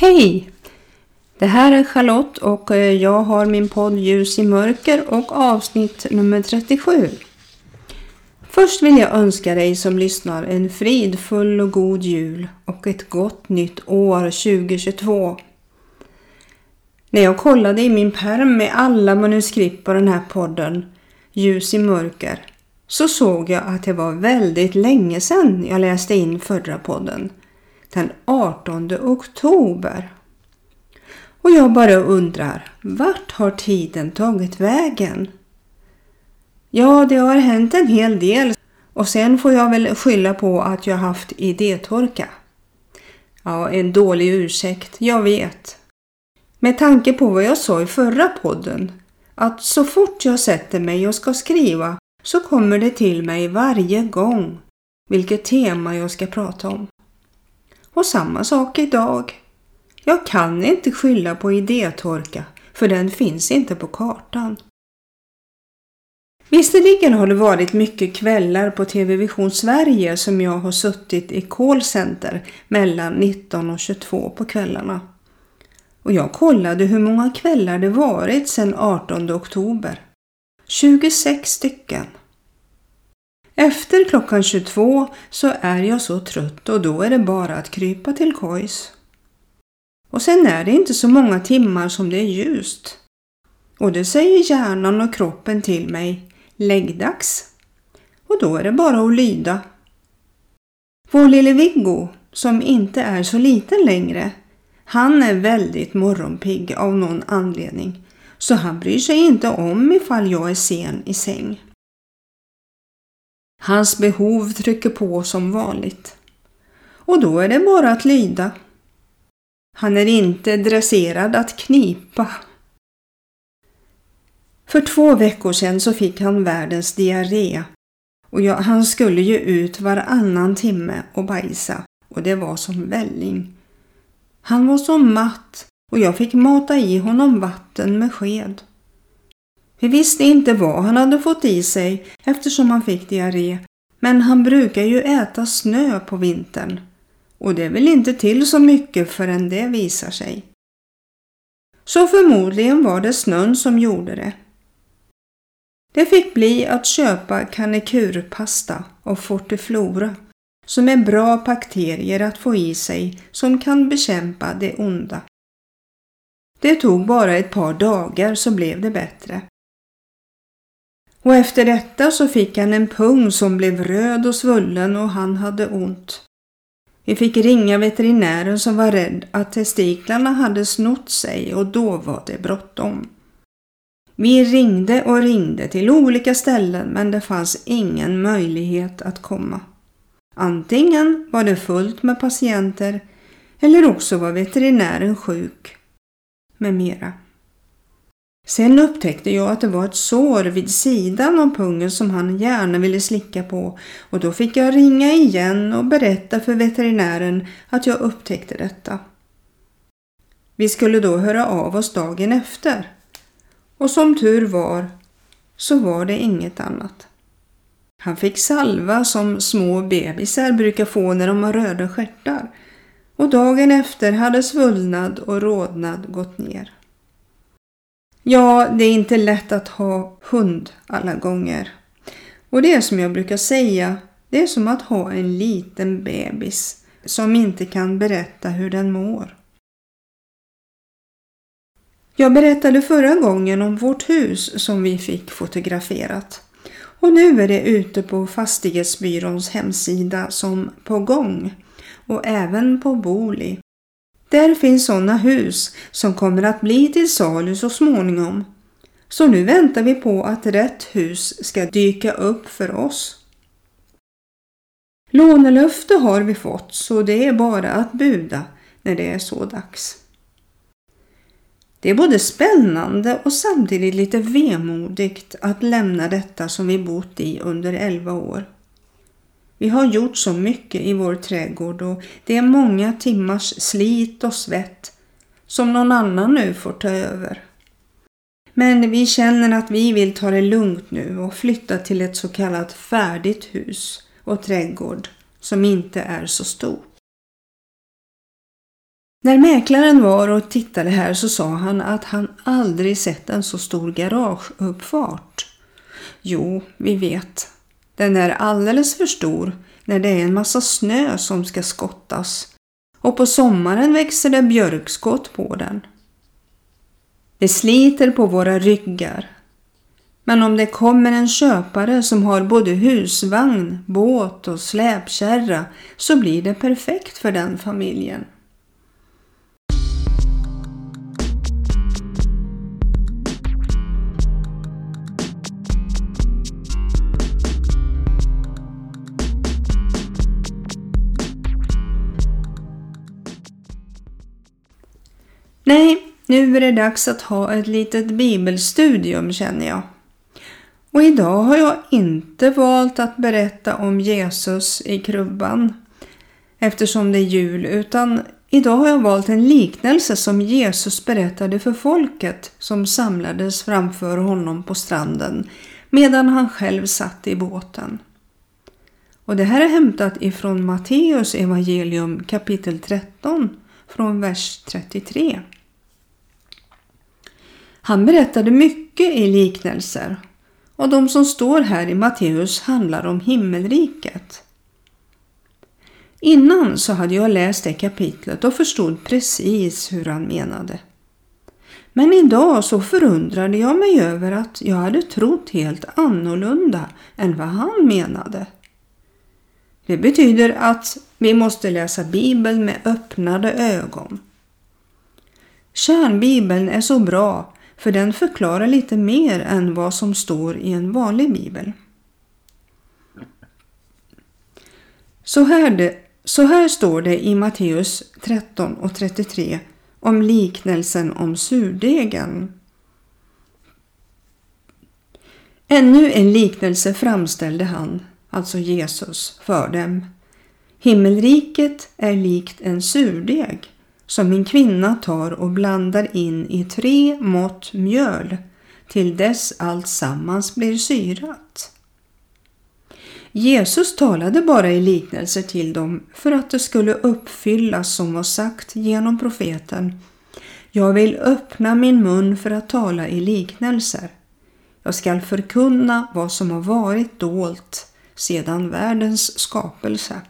Hej! Det här är Charlotte och eh, jag har min podd Ljus i mörker och avsnitt nummer 37. Först vill jag önska dig som lyssnar en fridfull och god jul och ett gott nytt år 2022. När jag kollade i min perm med alla manuskript på den här podden Ljus i mörker så såg jag att det var väldigt länge sedan jag läste in förra podden den 18 oktober. Och jag bara undrar, vart har tiden tagit vägen? Ja, det har hänt en hel del och sen får jag väl skylla på att jag haft idétorka. Ja, en dålig ursäkt, jag vet. Med tanke på vad jag sa i förra podden, att så fort jag sätter mig och ska skriva så kommer det till mig varje gång vilket tema jag ska prata om. Och samma sak idag. Jag kan inte skylla på idétorka för den finns inte på kartan. Visserligen har det varit mycket kvällar på TV Vision Sverige som jag har suttit i callcenter mellan 19 och 22 på kvällarna. Och jag kollade hur många kvällar det varit sedan 18 oktober. 26 stycken. Efter klockan 22 så är jag så trött och då är det bara att krypa till kojs. Och sen är det inte så många timmar som det är ljust. Och det säger hjärnan och kroppen till mig, läggdags. Och då är det bara att lyda. Vår lille Viggo, som inte är så liten längre, han är väldigt morgonpigg av någon anledning. Så han bryr sig inte om ifall jag är sen i säng. Hans behov trycker på som vanligt. Och då är det bara att lyda. Han är inte dresserad att knipa. För två veckor sedan så fick han världens diarré och jag, han skulle ju ut varannan timme och bajsa och det var som välling. Han var så matt och jag fick mata i honom vatten med sked. Vi visste inte vad han hade fått i sig eftersom han fick diarré, men han brukar ju äta snö på vintern och det vill inte till så mycket förrän det visar sig. Så förmodligen var det snön som gjorde det. Det fick bli att köpa kanekurpasta och fortiflora som är bra bakterier att få i sig som kan bekämpa det onda. Det tog bara ett par dagar så blev det bättre. Och efter detta så fick han en pung som blev röd och svullen och han hade ont. Vi fick ringa veterinären som var rädd att testiklarna hade snott sig och då var det bråttom. Vi ringde och ringde till olika ställen men det fanns ingen möjlighet att komma. Antingen var det fullt med patienter eller också var veterinären sjuk med mera. Sen upptäckte jag att det var ett sår vid sidan av pungen som han gärna ville slicka på och då fick jag ringa igen och berätta för veterinären att jag upptäckte detta. Vi skulle då höra av oss dagen efter. Och som tur var så var det inget annat. Han fick salva som små bebisar brukar få när de har röda stjärtar och dagen efter hade svullnad och rodnad gått ner. Ja, det är inte lätt att ha hund alla gånger. Och det är som jag brukar säga, det är som att ha en liten bebis som inte kan berätta hur den mår. Jag berättade förra gången om vårt hus som vi fick fotograferat. Och nu är det ute på Fastighetsbyråns hemsida som på gång och även på Boli där finns sådana hus som kommer att bli till salu så småningom. Så nu väntar vi på att rätt hus ska dyka upp för oss. Lånelöfte har vi fått så det är bara att buda när det är så dags. Det är både spännande och samtidigt lite vemodigt att lämna detta som vi bott i under 11 år. Vi har gjort så mycket i vår trädgård och det är många timmars slit och svett som någon annan nu får ta över. Men vi känner att vi vill ta det lugnt nu och flytta till ett så kallat färdigt hus och trädgård som inte är så stor. När mäklaren var och tittade här så sa han att han aldrig sett en så stor garageuppfart. Jo, vi vet. Den är alldeles för stor när det är en massa snö som ska skottas och på sommaren växer det björkskott på den. Det sliter på våra ryggar. Men om det kommer en köpare som har både husvagn, båt och släpkärra så blir det perfekt för den familjen. Nej, nu är det dags att ha ett litet bibelstudium känner jag. Och idag har jag inte valt att berätta om Jesus i krubban eftersom det är jul utan idag har jag valt en liknelse som Jesus berättade för folket som samlades framför honom på stranden medan han själv satt i båten. Och det här är hämtat ifrån Matteus evangelium kapitel 13 från vers 33. Han berättade mycket i liknelser och de som står här i Matteus handlar om himmelriket. Innan så hade jag läst det kapitlet och förstod precis hur han menade. Men idag så förundrade jag mig över att jag hade trott helt annorlunda än vad han menade. Det betyder att vi måste läsa Bibeln med öppnade ögon. Kärnbibeln är så bra för den förklarar lite mer än vad som står i en vanlig bibel. Så här, det, så här står det i Matteus 13 och 33 om liknelsen om surdegen. Ännu en liknelse framställde han, alltså Jesus, för dem. Himmelriket är likt en surdeg som en kvinna tar och blandar in i tre mått mjöl till dess allt sammans blir syrat. Jesus talade bara i liknelser till dem för att det skulle uppfyllas som var sagt genom profeten. Jag vill öppna min mun för att tala i liknelser. Jag skall förkunna vad som har varit dolt sedan världens skapelse.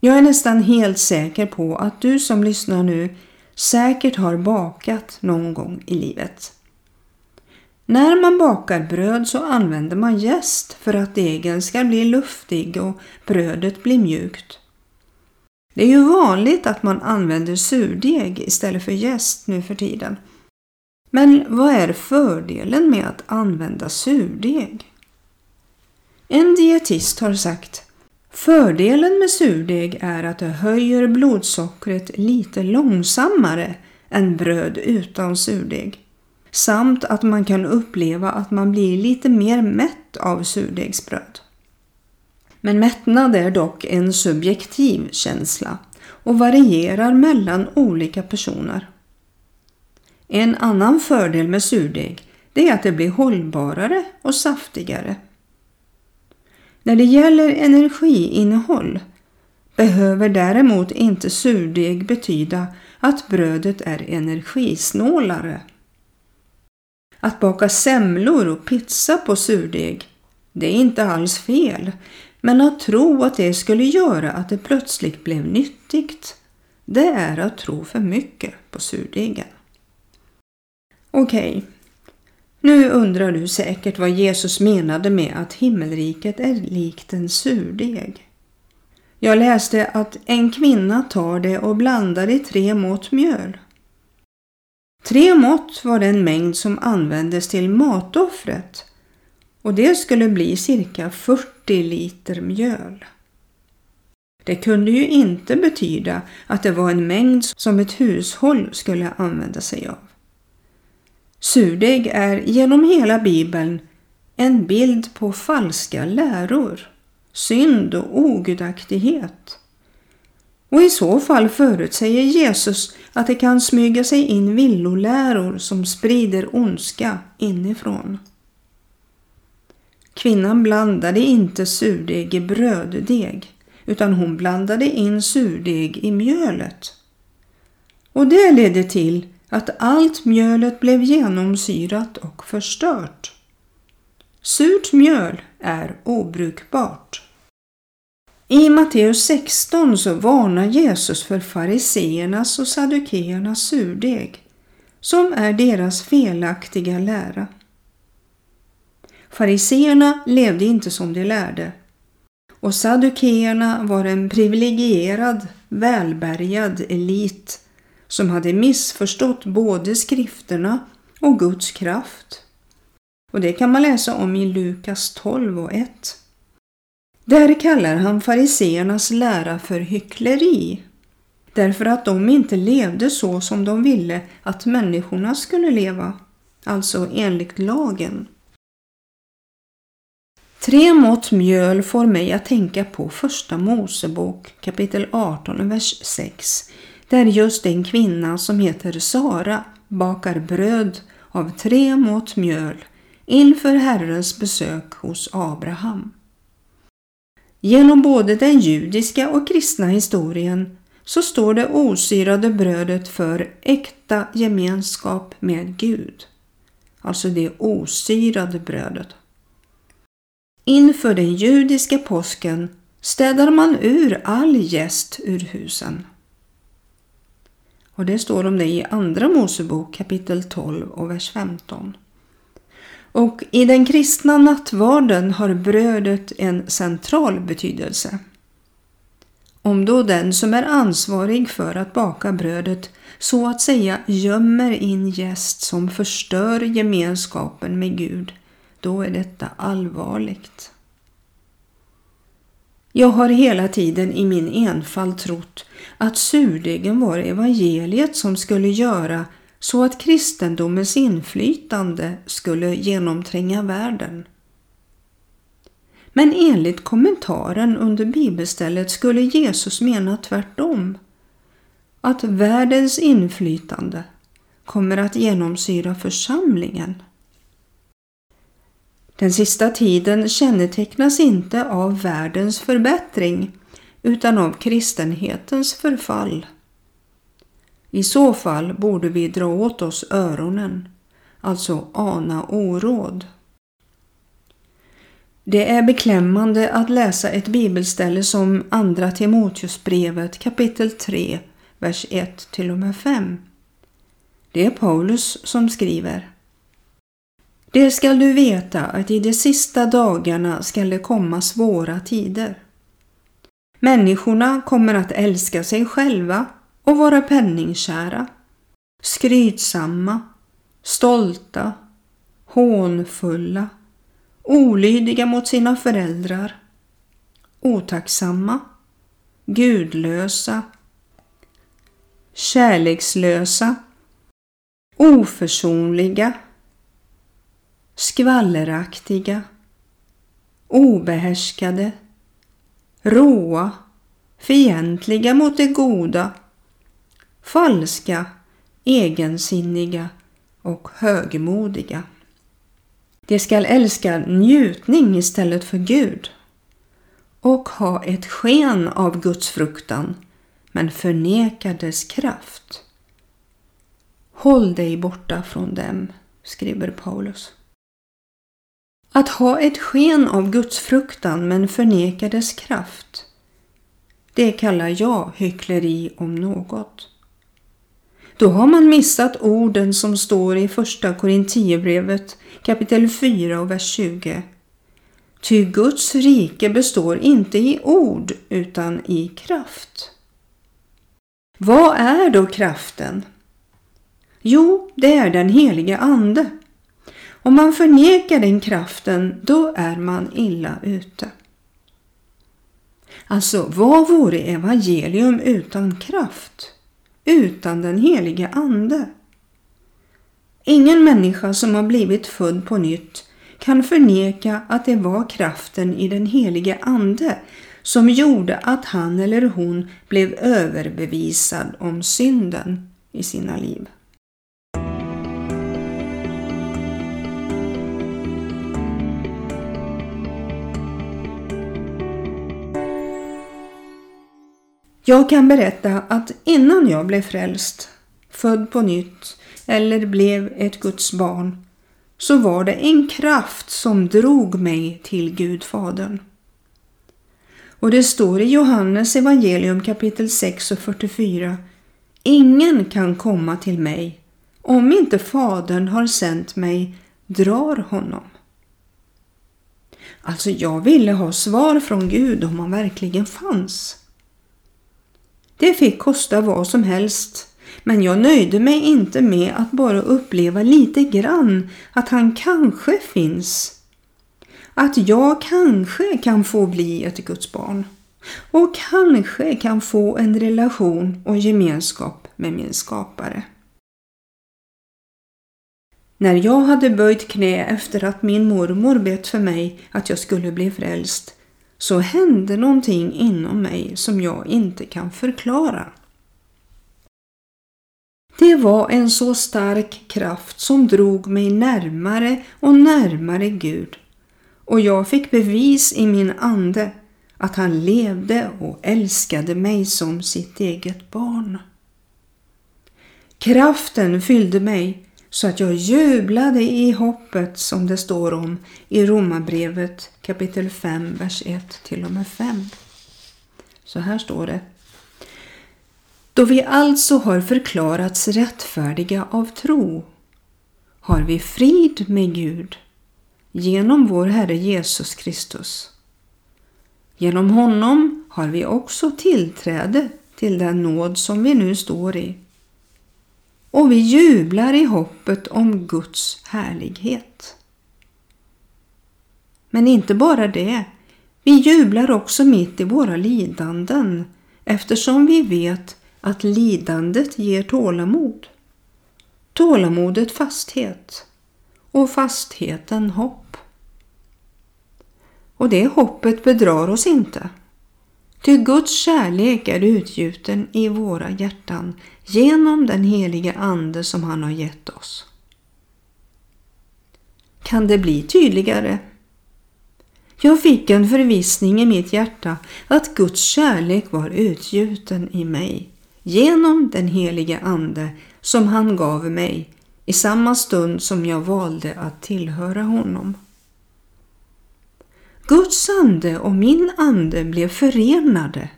Jag är nästan helt säker på att du som lyssnar nu säkert har bakat någon gång i livet. När man bakar bröd så använder man jäst för att degen ska bli luftig och brödet bli mjukt. Det är ju vanligt att man använder surdeg istället för jäst nu för tiden. Men vad är fördelen med att använda surdeg? En dietist har sagt Fördelen med surdeg är att det höjer blodsockret lite långsammare än bröd utan surdeg. Samt att man kan uppleva att man blir lite mer mätt av surdegsbröd. Men mättnad är dock en subjektiv känsla och varierar mellan olika personer. En annan fördel med surdeg är att det blir hållbarare och saftigare. När det gäller energiinnehåll behöver däremot inte surdeg betyda att brödet är energisnålare. Att baka semlor och pizza på surdeg, det är inte alls fel. Men att tro att det skulle göra att det plötsligt blev nyttigt, det är att tro för mycket på surdegen. Okej, nu undrar du säkert vad Jesus menade med att himmelriket är likt en surdeg. Jag läste att en kvinna tar det och blandar i tre mått mjöl. Tre mått var den mängd som användes till matoffret och det skulle bli cirka 40 liter mjöl. Det kunde ju inte betyda att det var en mängd som ett hushåll skulle använda sig av. Surdeg är genom hela bibeln en bild på falska läror, synd och ogudaktighet. Och i så fall förutsäger Jesus att det kan smyga sig in villoläror som sprider ondska inifrån. Kvinnan blandade inte surdeg i bröddeg utan hon blandade in surdeg i mjölet. och det ledde till att allt mjölet blev genomsyrat och förstört. Surt mjöl är obrukbart. I Matteus 16 så varnar Jesus för fariseernas och saddukeernas surdeg, som är deras felaktiga lära. Fariseerna levde inte som de lärde och saddukeerna var en privilegierad, välbärgad elit som hade missförstått både skrifterna och Guds kraft. Och det kan man läsa om i Lukas 12 och 1. Där kallar han fariseernas lära för hyckleri därför att de inte levde så som de ville att människorna skulle leva, alltså enligt lagen. Tre mått mjöl får mig att tänka på Första Mosebok kapitel 18, vers 6 där just en kvinna som heter Sara bakar bröd av tre mått mjöl inför Herrens besök hos Abraham. Genom både den judiska och kristna historien så står det osyrade brödet för äkta gemenskap med Gud. Alltså det osyrade brödet. Inför den judiska påsken städar man ur all gäst ur husen. Och det står om det i Andra Mosebok kapitel 12 och vers 15. Och i den kristna nattvarden har brödet en central betydelse. Om då den som är ansvarig för att baka brödet så att säga gömmer in gäst som förstör gemenskapen med Gud, då är detta allvarligt. Jag har hela tiden i min enfald trott att surdegen var evangeliet som skulle göra så att kristendomens inflytande skulle genomtränga världen. Men enligt kommentaren under bibelstället skulle Jesus mena tvärtom. Att världens inflytande kommer att genomsyra församlingen. Den sista tiden kännetecknas inte av världens förbättring utan av kristenhetens förfall. I så fall borde vi dra åt oss öronen, alltså ana oråd. Det är beklämmande att läsa ett bibelställe som Andra Timoteusbrevet kapitel 3, vers 1 till och med 5. Det är Paulus som skriver. Det skall du veta att i de sista dagarna skall det komma svåra tider. Människorna kommer att älska sig själva och vara penningkära, skrytsamma, stolta, hånfulla, olydiga mot sina föräldrar, otacksamma, gudlösa, kärlekslösa, oförsonliga, skvalleraktiga, obehärskade, råa, fientliga mot det goda, falska, egensinniga och högmodiga. De skall älska njutning istället för Gud och ha ett sken av Guds fruktan men förneka dess kraft. Håll dig borta från dem, skriver Paulus. Att ha ett sken av Guds fruktan men förneka dess kraft. Det kallar jag hyckleri om något. Då har man missat orden som står i första Korinthierbrevet kapitel 4 och vers 20. Ty Guds rike består inte i ord utan i kraft. Vad är då kraften? Jo, det är den helige Ande om man förnekar den kraften, då är man illa ute. Alltså, vad vore evangelium utan kraft? Utan den helige Ande? Ingen människa som har blivit född på nytt kan förneka att det var kraften i den helige Ande som gjorde att han eller hon blev överbevisad om synden i sina liv. Jag kan berätta att innan jag blev frälst född på nytt eller blev ett Guds barn så var det en kraft som drog mig till Gud Fadern. Och det står i Johannes evangelium kapitel 6 och 44 Ingen kan komma till mig om inte Fadern har sänt mig drar honom. Alltså jag ville ha svar från Gud om han verkligen fanns. Det fick kosta vad som helst men jag nöjde mig inte med att bara uppleva lite grann att han kanske finns. Att jag kanske kan få bli ett Guds barn och kanske kan få en relation och gemenskap med min skapare. När jag hade böjt knä efter att min mormor bett för mig att jag skulle bli frälst så hände någonting inom mig som jag inte kan förklara. Det var en så stark kraft som drog mig närmare och närmare Gud och jag fick bevis i min ande att han levde och älskade mig som sitt eget barn. Kraften fyllde mig så att jag jublade i hoppet som det står om i Romarbrevet kapitel 5, vers 1 till och med 5. Så här står det. Då vi alltså har förklarats rättfärdiga av tro har vi frid med Gud genom vår Herre Jesus Kristus. Genom honom har vi också tillträde till den nåd som vi nu står i och vi jublar i hoppet om Guds härlighet. Men inte bara det, vi jublar också mitt i våra lidanden eftersom vi vet att lidandet ger tålamod. Tålamodet fasthet och fastheten hopp. Och det hoppet bedrar oss inte. Ty Guds kärlek är utgjuten i våra hjärtan genom den heliga Ande som han har gett oss. Kan det bli tydligare? Jag fick en förvissning i mitt hjärta att Guds kärlek var utgjuten i mig genom den heliga Ande som han gav mig i samma stund som jag valde att tillhöra honom. Guds ande och min ande blev förenade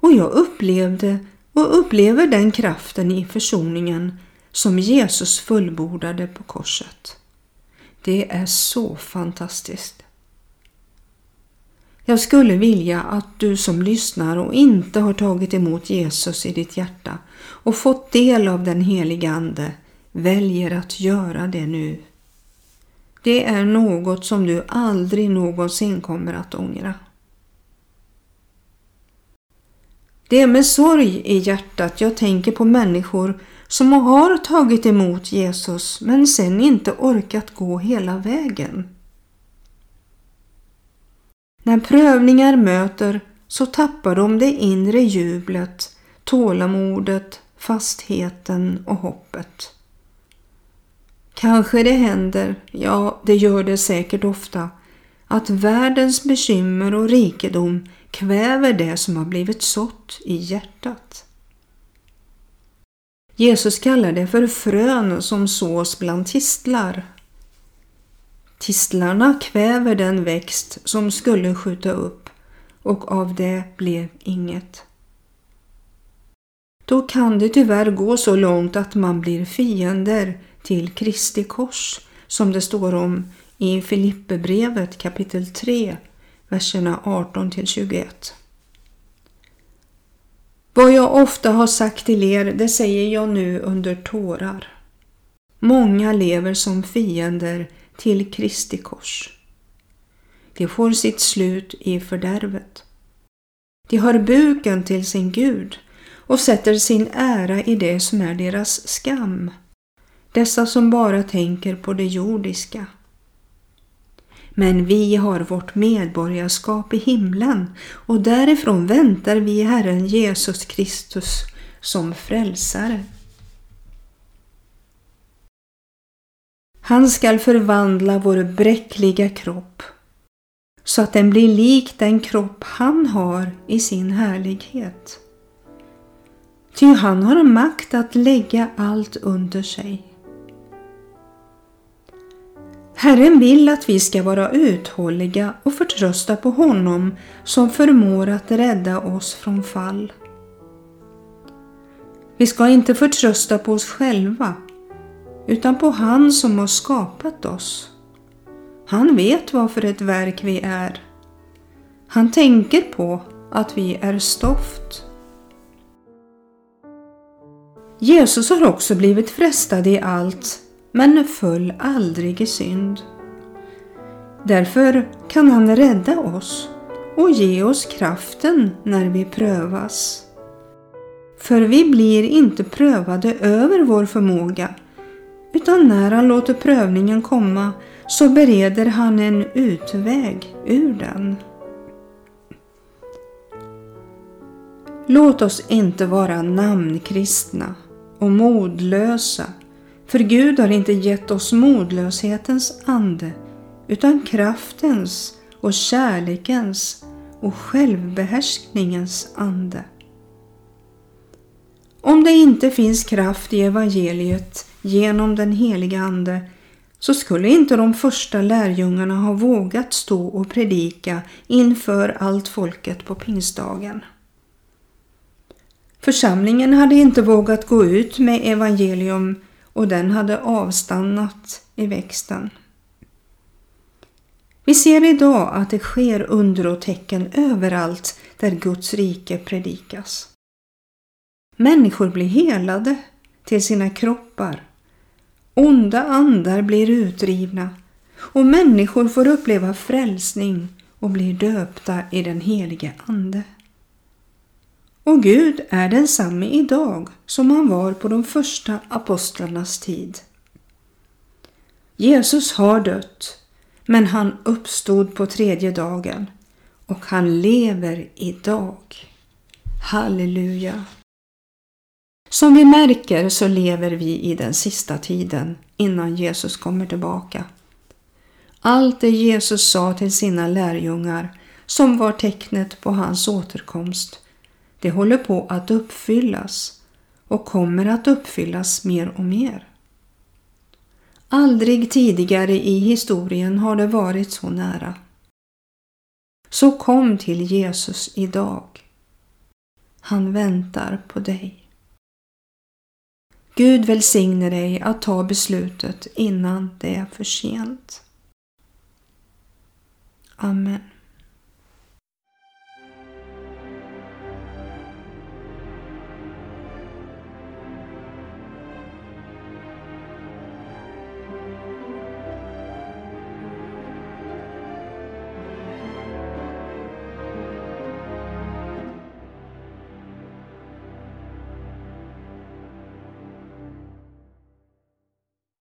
och jag upplevde och upplever den kraften i försoningen som Jesus fullbordade på korset. Det är så fantastiskt. Jag skulle vilja att du som lyssnar och inte har tagit emot Jesus i ditt hjärta och fått del av den heliga Ande väljer att göra det nu. Det är något som du aldrig någonsin kommer att ångra. Det är med sorg i hjärtat jag tänker på människor som har tagit emot Jesus men sen inte orkat gå hela vägen. När prövningar möter så tappar de det inre jublet, tålamodet, fastheten och hoppet. Kanske det händer, ja det gör det säkert ofta, att världens bekymmer och rikedom kväver det som har blivit sått i hjärtat. Jesus kallar det för frön som sås bland tistlar. Tistlarna kväver den växt som skulle skjuta upp och av det blev inget. Då kan det tyvärr gå så långt att man blir fiender till Kristi kors som det står om i Filipperbrevet kapitel 3, verserna 18 till 21. Vad jag ofta har sagt till er, det säger jag nu under tårar. Många lever som fiender till Kristi kors. De får sitt slut i fördärvet. De har buken till sin Gud och sätter sin ära i det som är deras skam. Dessa som bara tänker på det jordiska. Men vi har vårt medborgarskap i himlen och därifrån väntar vi Herren Jesus Kristus som frälsare. Han skall förvandla vår bräckliga kropp så att den blir lik den kropp han har i sin härlighet. ty han har makt att lägga allt under sig. Herren vill att vi ska vara uthålliga och förtrösta på honom som förmår att rädda oss från fall. Vi ska inte förtrösta på oss själva utan på han som har skapat oss. Han vet vad för ett verk vi är. Han tänker på att vi är stoft. Jesus har också blivit frestad i allt men föll aldrig i synd. Därför kan han rädda oss och ge oss kraften när vi prövas. För vi blir inte prövade över vår förmåga utan när han låter prövningen komma så bereder han en utväg ur den. Låt oss inte vara namnkristna och modlösa för Gud har inte gett oss modlöshetens ande utan kraftens och kärlekens och självbehärskningens ande. Om det inte finns kraft i evangeliet genom den heliga Ande så skulle inte de första lärjungarna ha vågat stå och predika inför allt folket på pingstdagen. Församlingen hade inte vågat gå ut med evangelium och den hade avstannat i växten. Vi ser idag att det sker under och tecken överallt där Guds rike predikas. Människor blir helade till sina kroppar. Onda andar blir utrivna och människor får uppleva frälsning och blir döpta i den helige Ande. Och Gud är densamme idag som han var på de första apostlarnas tid. Jesus har dött, men han uppstod på tredje dagen och han lever idag. Halleluja! Som vi märker så lever vi i den sista tiden innan Jesus kommer tillbaka. Allt det Jesus sa till sina lärjungar som var tecknet på hans återkomst det håller på att uppfyllas och kommer att uppfyllas mer och mer. Aldrig tidigare i historien har det varit så nära. Så kom till Jesus idag. Han väntar på dig. Gud välsigne dig att ta beslutet innan det är för sent. Amen.